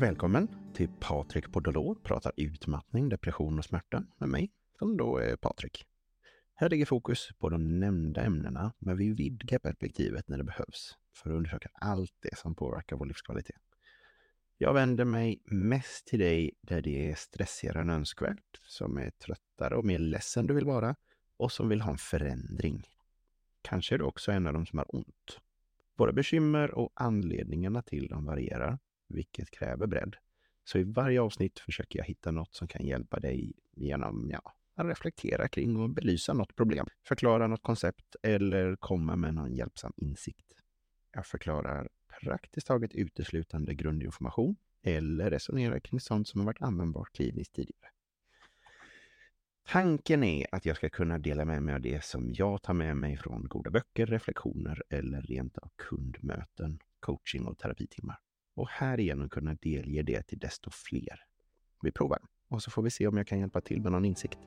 Välkommen till Patrik Podolor pratar utmattning, depression och smärta med mig, som då är Patrik. Här ligger fokus på de nämnda ämnena, men vi vidgar perspektivet när det behövs för att undersöka allt det som påverkar vår livskvalitet. Jag vänder mig mest till dig där det är stressigare än önskvärt, som är tröttare och mer ledsen du vill vara och som vill ha en förändring. Kanske är du också en av dem som har ont. Våra bekymmer och anledningarna till dem varierar, vilket kräver bredd. Så i varje avsnitt försöker jag hitta något som kan hjälpa dig genom ja, att reflektera kring och belysa något problem, förklara något koncept eller komma med någon hjälpsam insikt. Jag förklarar praktiskt taget uteslutande grundinformation eller resonerar kring sånt som har varit användbart kliniskt tidigare. Tanken är att jag ska kunna dela med mig av det som jag tar med mig från goda böcker, reflektioner eller rent av kundmöten, coaching och terapitimmar. Och härigenom kunna delge det till desto fler. Vi provar och så får vi se om jag kan hjälpa till med någon insikt.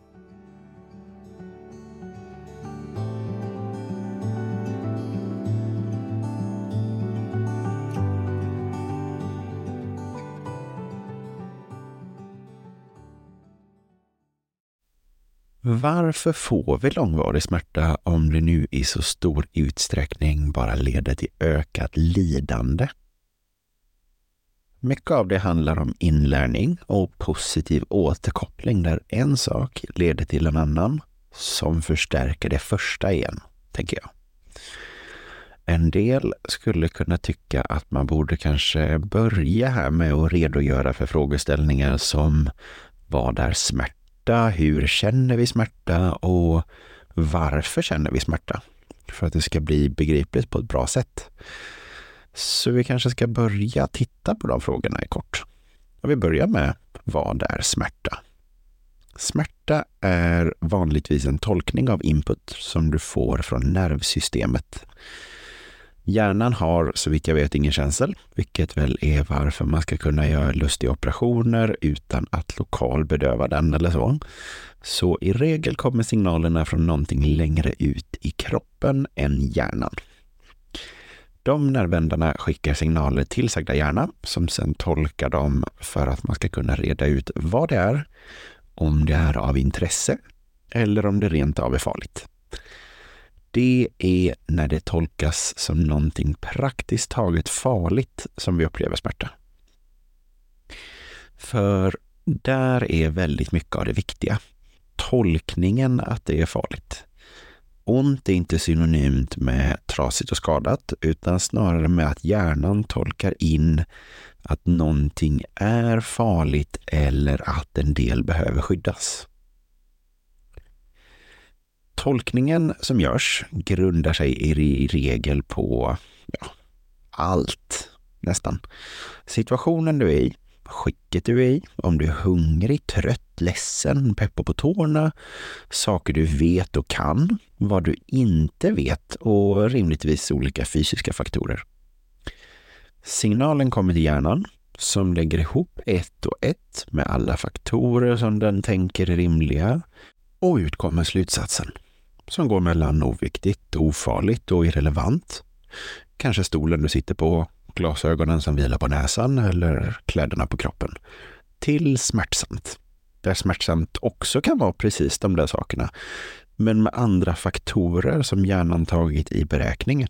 Varför får vi långvarig smärta om det nu i så stor utsträckning bara leder till ökat lidande? Mycket av det handlar om inlärning och positiv återkoppling där en sak leder till en annan som förstärker det första igen, tänker jag. En del skulle kunna tycka att man borde kanske börja här med att redogöra för frågeställningar som vad är smärta? Hur känner vi smärta? Och varför känner vi smärta? För att det ska bli begripligt på ett bra sätt. Så vi kanske ska börja titta på de frågorna i kort. Och vi börjar med vad är smärta? Smärta är vanligtvis en tolkning av input som du får från nervsystemet. Hjärnan har så vitt jag vet ingen känsel, vilket väl är varför man ska kunna göra lustiga operationer utan att lokal bedöva den eller så. Så i regel kommer signalerna från någonting längre ut i kroppen än hjärnan. De nervändarna skickar signaler till sagda hjärna som sedan tolkar dem för att man ska kunna reda ut vad det är, om det är av intresse eller om det rent av är farligt det är när det tolkas som någonting praktiskt taget farligt som vi upplever smärta. För där är väldigt mycket av det viktiga. Tolkningen att det är farligt. Ont är inte synonymt med trasigt och skadat, utan snarare med att hjärnan tolkar in att någonting är farligt eller att en del behöver skyddas. Tolkningen som görs grundar sig i regel på ja, allt, nästan. Situationen du är i, skicket du är i, om du är hungrig, trött, ledsen, peppar på tårna, saker du vet och kan, vad du inte vet och rimligtvis olika fysiska faktorer. Signalen kommer till hjärnan som lägger ihop ett och ett med alla faktorer som den tänker är rimliga och ut kommer slutsatsen som går mellan oviktigt, ofarligt och irrelevant. Kanske stolen du sitter på, glasögonen som vilar på näsan eller kläderna på kroppen. Till smärtsamt. Där smärtsamt också kan vara precis de där sakerna, men med andra faktorer som hjärnan tagit i beräkningen.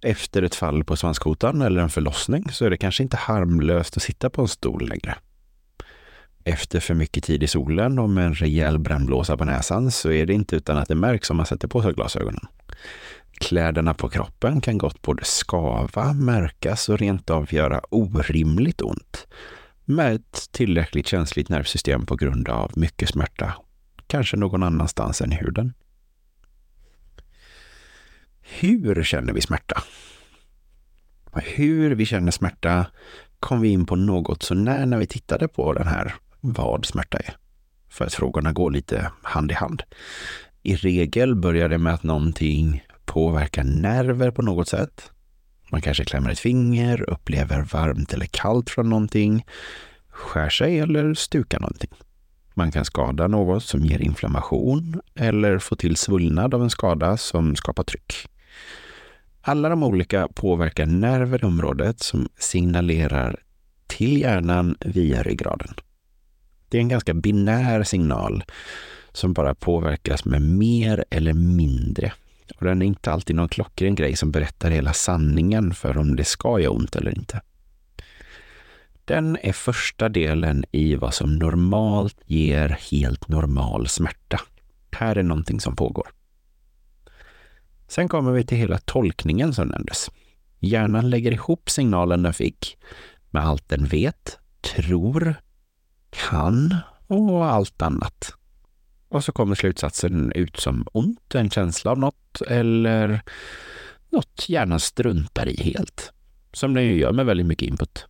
Efter ett fall på svanskotan eller en förlossning så är det kanske inte harmlöst att sitta på en stol längre efter för mycket tid i solen och med en rejäl brännblåsa på näsan så är det inte utan att det märks om man sätter på sig glasögonen. Kläderna på kroppen kan gott både skava, märkas och rent av göra orimligt ont med ett tillräckligt känsligt nervsystem på grund av mycket smärta, kanske någon annanstans än i huden. Hur känner vi smärta? Hur vi känner smärta kom vi in på något så när när vi tittade på den här vad smärta är. För att frågorna går lite hand i hand. I regel börjar det med att någonting påverkar nerver på något sätt. Man kanske klämmer ett finger, upplever varmt eller kallt från någonting, skär sig eller stukar någonting. Man kan skada något som ger inflammation eller få till svullnad av en skada som skapar tryck. Alla de olika påverkar nerver i området som signalerar till hjärnan via ryggraden. Det är en ganska binär signal som bara påverkas med mer eller mindre. Och den är inte alltid någon klockren grej som berättar hela sanningen för om det ska göra ont eller inte. Den är första delen i vad som normalt ger helt normal smärta. Här är någonting som pågår. Sen kommer vi till hela tolkningen som nämndes. Hjärnan lägger ihop signalen den fick med allt den vet, tror, kan och allt annat. Och så kommer slutsatsen ut som ont, en känsla av något eller något hjärnan struntar i helt. Som den ju gör med väldigt mycket input.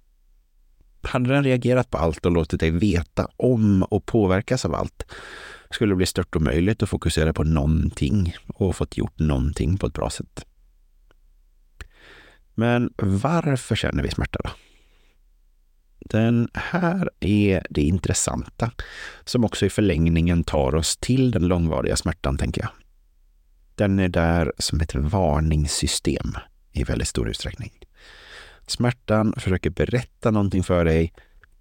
Hade den reagerat på allt och låtit dig veta om och påverkas av allt skulle det bli stört omöjligt att fokusera på någonting och fått gjort någonting på ett bra sätt. Men varför känner vi smärta då? Den här är det intressanta som också i förlängningen tar oss till den långvariga smärtan, tänker jag. Den är där som ett varningssystem i väldigt stor utsträckning. Smärtan försöker berätta någonting för dig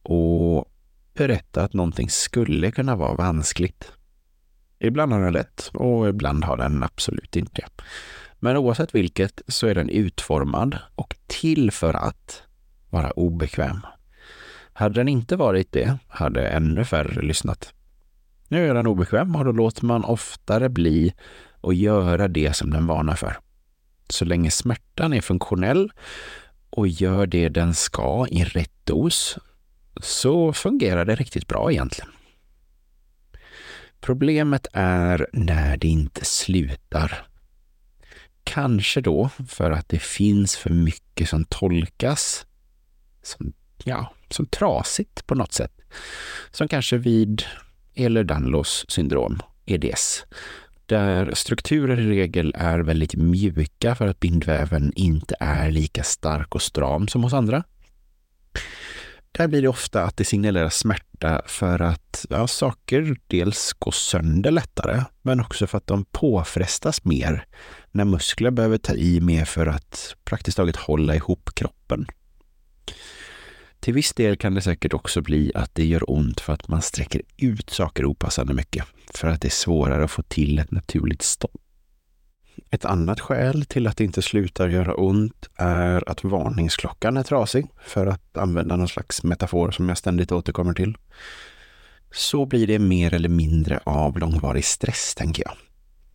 och berätta att någonting skulle kunna vara vanskligt. Ibland har den rätt och ibland har den absolut inte det. Men oavsett vilket så är den utformad och till för att vara obekväm. Hade den inte varit det hade ännu färre lyssnat. Nu är den obekväm och då låter man oftare bli och göra det som den varnar för. Så länge smärtan är funktionell och gör det den ska i rätt dos så fungerar det riktigt bra egentligen. Problemet är när det inte slutar. Kanske då för att det finns för mycket som tolkas som, ja, som trasigt på något sätt. Som kanske vid Ehlers-Danlos syndrom, EDS, där strukturer i regel är väldigt mjuka för att bindväven inte är lika stark och stram som hos andra. Där blir det ofta att det signalerar smärta för att ja, saker dels går sönder lättare, men också för att de påfrestas mer när muskler behöver ta i mer för att praktiskt taget hålla ihop kroppen. Till viss del kan det säkert också bli att det gör ont för att man sträcker ut saker opassande mycket, för att det är svårare att få till ett naturligt stopp. Ett annat skäl till att det inte slutar göra ont är att varningsklockan är trasig, för att använda någon slags metafor som jag ständigt återkommer till. Så blir det mer eller mindre av långvarig stress, tänker jag.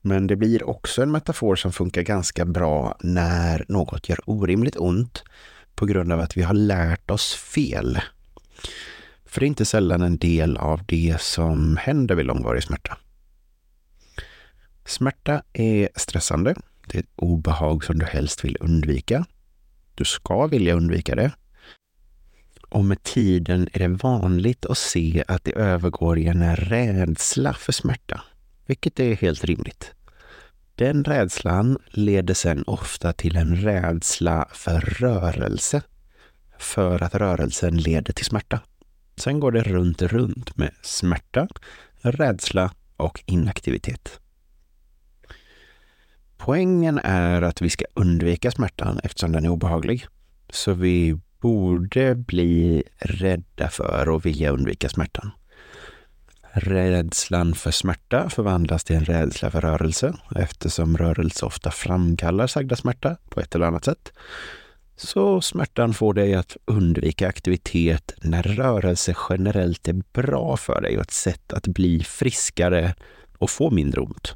Men det blir också en metafor som funkar ganska bra när något gör orimligt ont på grund av att vi har lärt oss fel. För det är inte sällan en del av det som händer vid långvarig smärta. Smärta är stressande. Det är ett obehag som du helst vill undvika. Du ska vilja undvika det. Och med tiden är det vanligt att se att det övergår i en rädsla för smärta, vilket är helt rimligt. Den rädslan leder sen ofta till en rädsla för rörelse, för att rörelsen leder till smärta. Sen går det runt, runt med smärta, rädsla och inaktivitet. Poängen är att vi ska undvika smärtan eftersom den är obehaglig. Så vi borde bli rädda för och vilja undvika smärtan. Rädslan för smärta förvandlas till en rädsla för rörelse eftersom rörelse ofta framkallar sagda smärta på ett eller annat sätt. Så smärtan får dig att undvika aktivitet när rörelse generellt är bra för dig och ett sätt att bli friskare och få mindre ont.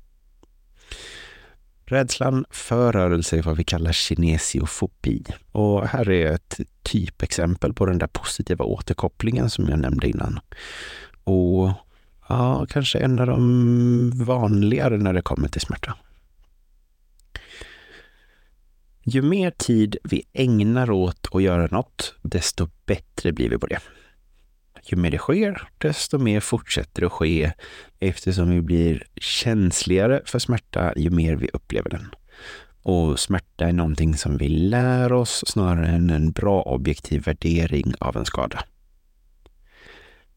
Rädslan för rörelse är vad vi kallar kinesiofobi. Och här är ett typexempel på den där positiva återkopplingen som jag nämnde innan. Och ja, kanske en av de vanligare när det kommer till smärta. Ju mer tid vi ägnar åt att göra något, desto bättre blir vi på det. Ju mer det sker, desto mer fortsätter det att ske eftersom vi blir känsligare för smärta ju mer vi upplever den. Och smärta är någonting som vi lär oss snarare än en bra objektiv värdering av en skada.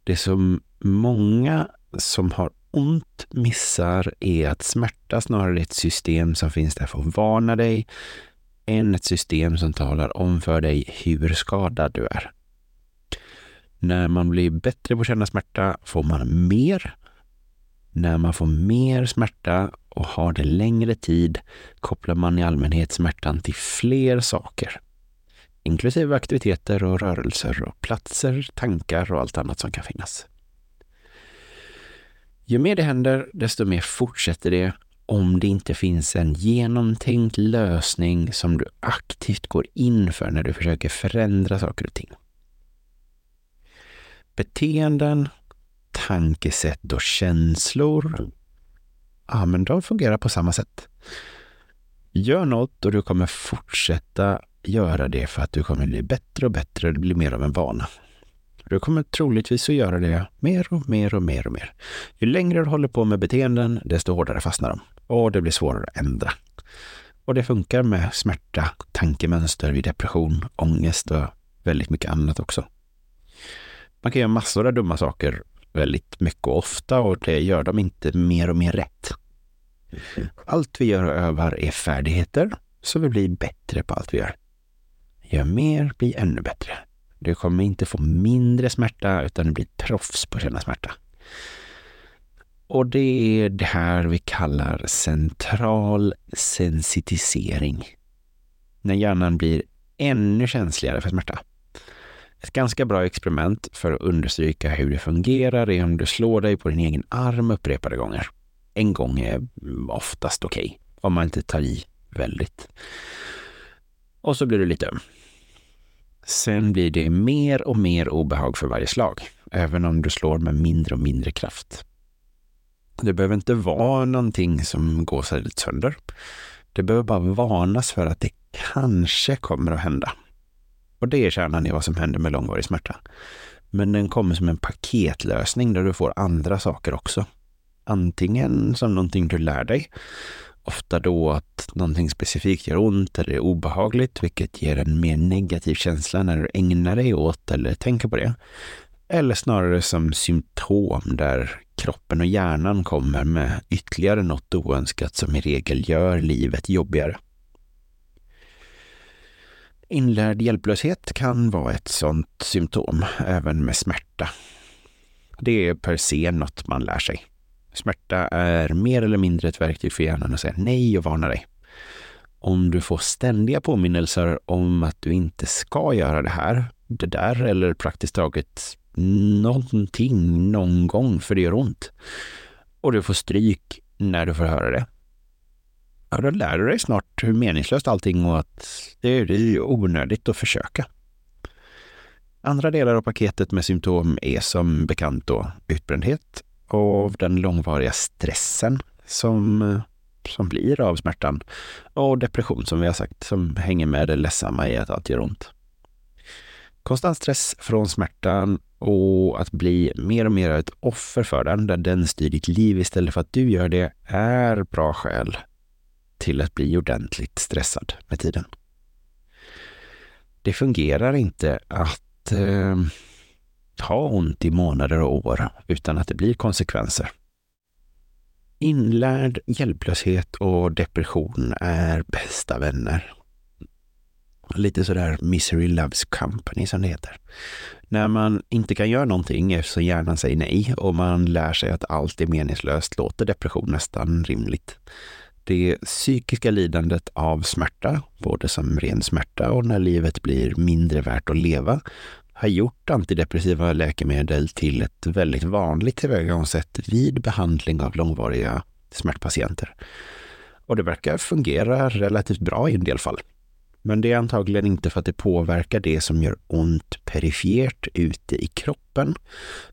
Det som många som har ont missar är att smärta snarare är ett system som finns där för att varna dig än ett system som talar om för dig hur skadad du är. När man blir bättre på att känna smärta får man mer. När man får mer smärta och har det längre tid kopplar man i allmänhet smärtan till fler saker. Inklusive aktiviteter och rörelser och platser, tankar och allt annat som kan finnas. Ju mer det händer, desto mer fortsätter det om det inte finns en genomtänkt lösning som du aktivt går in för när du försöker förändra saker och ting. Beteenden, tankesätt och känslor, ja men de fungerar på samma sätt. Gör något och du kommer fortsätta göra det för att du kommer bli bättre och bättre och det blir mer av en vana. Du kommer troligtvis att göra det mer och mer och mer och mer. Ju längre du håller på med beteenden, desto hårdare fastnar de och det blir svårare att ändra. Och det funkar med smärta, tankemönster vid depression, ångest och väldigt mycket annat också. Man kan göra massor av dumma saker väldigt mycket och ofta och det gör de inte mer och mer rätt. Allt vi gör och övar är färdigheter, så vi blir bättre på allt vi gör. Gör mer, bli ännu bättre. Du kommer inte få mindre smärta utan du blir proffs på att känna smärta. Och det är det här vi kallar central sensitisering. När hjärnan blir ännu känsligare för smärta. Ett ganska bra experiment för att understryka hur det fungerar är om du slår dig på din egen arm upprepade gånger. En gång är oftast okej, okay, om man inte tar i väldigt. Och så blir du lite öm. Sen blir det mer och mer obehag för varje slag, även om du slår med mindre och mindre kraft. Det behöver inte vara någonting som går sönder. Det behöver bara varnas för att det kanske kommer att hända. Och det är kärnan i vad som händer med långvarig smärta. Men den kommer som en paketlösning där du får andra saker också. Antingen som någonting du lär dig, ofta då att någonting specifikt gör ont eller är obehagligt, vilket ger en mer negativ känsla när du ägnar dig åt eller tänker på det. Eller snarare som symptom där kroppen och hjärnan kommer med ytterligare något oönskat som i regel gör livet jobbigare. Inlärd hjälplöshet kan vara ett sådant symptom, även med smärta. Det är per se något man lär sig. Smärta är mer eller mindre ett verktyg för hjärnan att säga nej och varna dig. Om du får ständiga påminnelser om att du inte ska göra det här, det där eller praktiskt taget någonting någon gång för det gör ont och du får stryk när du får höra det, ja, då lär du dig snart hur meningslöst allting och att det är onödigt att försöka. Andra delar av paketet med symptom är som bekant då utbrändhet av den långvariga stressen som, eh, som blir av smärtan och depression som vi har sagt som hänger med det ledsamma i att allt gör ont. Konstant stress från smärtan och att bli mer och mer ett offer för den, där den styr ditt liv istället för att du gör det, är bra skäl till att bli ordentligt stressad med tiden. Det fungerar inte att eh, ha ont i månader och år utan att det blir konsekvenser. Inlärd hjälplöshet och depression är bästa vänner. Lite sådär misery loves company som det heter. När man inte kan göra någonting eftersom hjärnan säger nej och man lär sig att allt är meningslöst låter depression nästan rimligt. Det psykiska lidandet av smärta, både som ren smärta och när livet blir mindre värt att leva, har gjort antidepressiva läkemedel till ett väldigt vanligt tillvägagångssätt vid behandling av långvariga smärtpatienter. Och det verkar fungera relativt bra i en del fall. Men det är antagligen inte för att det påverkar det som gör ont perifert ute i kroppen,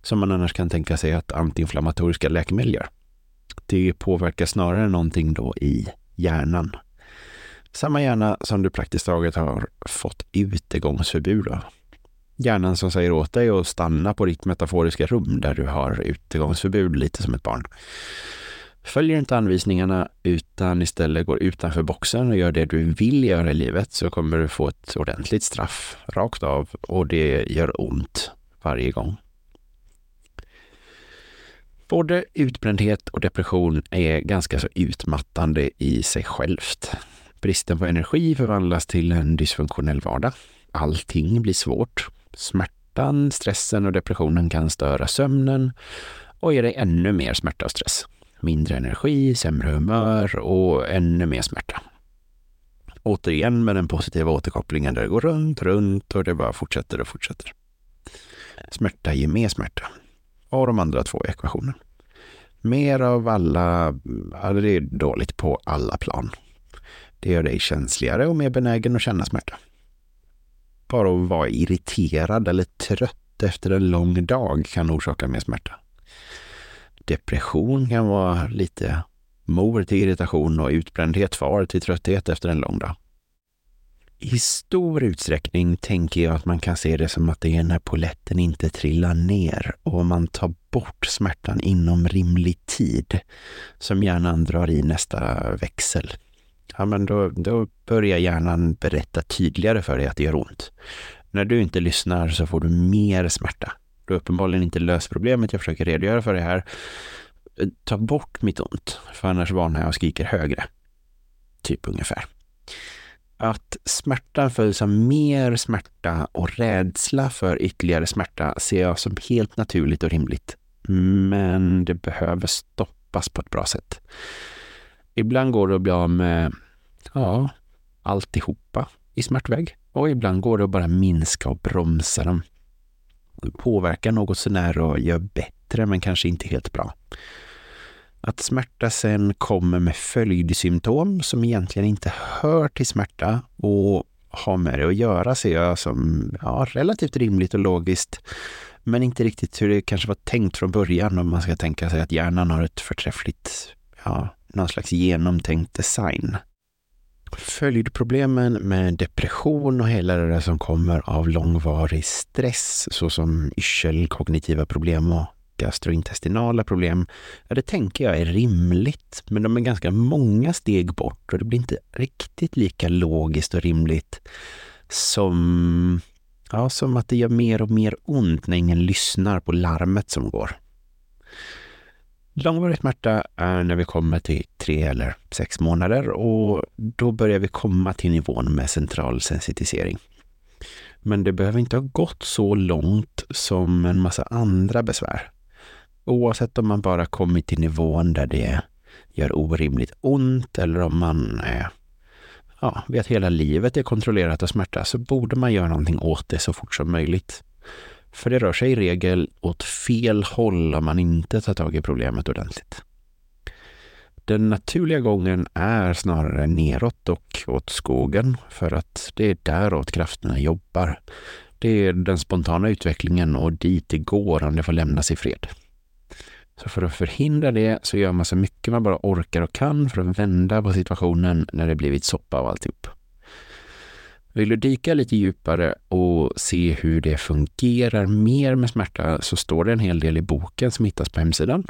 som man annars kan tänka sig att antiinflammatoriska läkemedel gör. Det påverkar snarare någonting då i hjärnan. Samma hjärna som du praktiskt taget har fått utegångsförbud av. Hjärnan som säger åt dig att stanna på ditt metaforiska rum där du har utegångsförbud lite som ett barn. Följer inte anvisningarna utan istället går utanför boxen och gör det du vill göra i livet så kommer du få ett ordentligt straff rakt av och det gör ont varje gång. Både utbrändhet och depression är ganska så utmattande i sig självt. Bristen på energi förvandlas till en dysfunktionell vardag. Allting blir svårt. Smärtan, stressen och depressionen kan störa sömnen och ge dig ännu mer smärta och stress. Mindre energi, sämre humör och ännu mer smärta. Återigen med den positiva återkopplingen där det går runt, runt och det bara fortsätter och fortsätter. Smärta ger mer smärta. Och de andra två ekvationen. Mer av alla, ja, det är dåligt på alla plan. Det gör dig känsligare och mer benägen att känna smärta. Bara att vara irriterad eller trött efter en lång dag kan orsaka mer smärta. Depression kan vara lite mor till irritation och utbrändhet far till trötthet efter en lång dag. I stor utsträckning tänker jag att man kan se det som att det är när poletten inte trillar ner och man tar bort smärtan inom rimlig tid som hjärnan drar i nästa växel. Ja, men då, då börjar hjärnan berätta tydligare för dig att det gör ont. När du inte lyssnar så får du mer smärta. Du har uppenbarligen inte löst problemet jag försöker redogöra för det här. Ta bort mitt ont, för annars varnar jag och skriker högre. Typ ungefär att smärtan följs av mer smärta och rädsla för ytterligare smärta ser jag som helt naturligt och rimligt. Men det behöver stoppas på ett bra sätt. Ibland går det att bli av med, ja, alltihopa i smärtväg. Och ibland går det att bara minska och bromsa dem. Påverka något sånär och gör bättre, men kanske inte helt bra. Att smärta sen kommer med följdsymptom som egentligen inte hör till smärta och har med det att göra ser jag som ja, relativt rimligt och logiskt. Men inte riktigt hur det kanske var tänkt från början om man ska tänka sig att hjärnan har ett förträffligt, ja, någon slags genomtänkt design. Följdproblemen med depression och hela det där som kommer av långvarig stress såsom yrsel, kognitiva problem och gastrointestinala problem, ja, det tänker jag är rimligt, men de är ganska många steg bort och det blir inte riktigt lika logiskt och rimligt som, ja, som att det gör mer och mer ont när ingen lyssnar på larmet som går. Långvarig smärta är när vi kommer till tre eller sex månader och då börjar vi komma till nivån med central sensitisering. Men det behöver inte ha gått så långt som en massa andra besvär. Oavsett om man bara kommit till nivån där det gör orimligt ont eller om man är, ja, vet hela livet är kontrollerat av smärta så borde man göra någonting åt det så fort som möjligt. För det rör sig i regel åt fel håll om man inte tar tag i problemet ordentligt. Den naturliga gången är snarare neråt och åt skogen för att det är däråt krafterna jobbar. Det är den spontana utvecklingen och dit det går om det får lämnas i fred. Så för att förhindra det så gör man så mycket man bara orkar och kan för att vända på situationen när det blivit soppa av alltihop. Vill du dyka lite djupare och se hur det fungerar mer med smärta så står det en hel del i boken som hittas på hemsidan.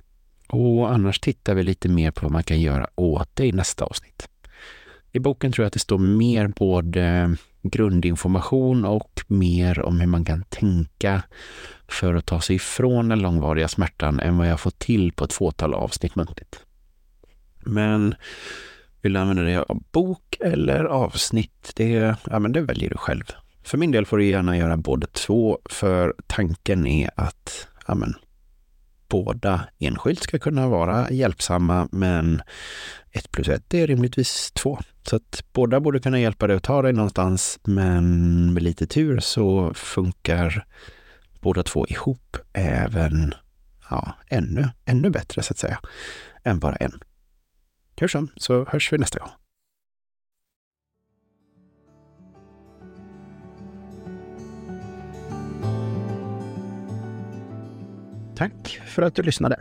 Och annars tittar vi lite mer på vad man kan göra åt det i nästa avsnitt. I boken tror jag att det står mer både grundinformation och mer om hur man kan tänka för att ta sig ifrån den långvariga smärtan än vad jag fått till på ett fåtal avsnitt muntligt. Men vill du använda dig av bok eller avsnitt? Det, ja, men det väljer du själv. För min del får du gärna göra båda två, för tanken är att ja, men, båda enskilt ska kunna vara hjälpsamma, men ett plus ett är rimligtvis två. Så att båda borde kunna hjälpa dig att ta dig någonstans, men med lite tur så funkar båda två ihop även ja, ännu, ännu bättre så att säga, än bara en. Hur som, så hörs vi nästa gång. Tack för att du lyssnade.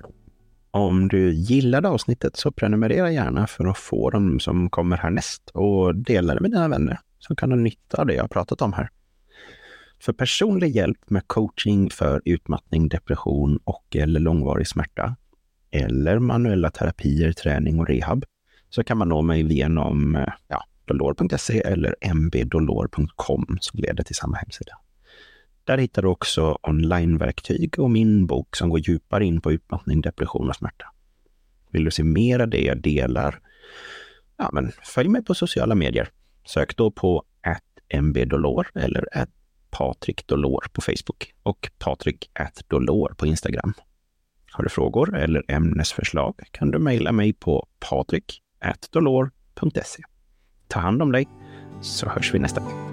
Om du gillade avsnittet så prenumerera gärna för att få dem som kommer härnäst och dela det med dina vänner som kan ha nytta av det jag pratat om här. För personlig hjälp med coaching för utmattning, depression och eller långvarig smärta eller manuella terapier, träning och rehab så kan man nå mig genom eh, ja, dolor.se eller mbdolor.com som leder till samma hemsida. Där hittar du också onlineverktyg och min bok som går djupare in på utmattning, depression och smärta. Vill du se mer av det jag delar? Ja, men följ mig på sociala medier. Sök då på mbdolor eller Patrik Dolor på Facebook och Patrik Dolor på Instagram. Har du frågor eller ämnesförslag kan du mejla mig på patrik.dolor.se. Ta hand om dig så hörs vi nästa gång.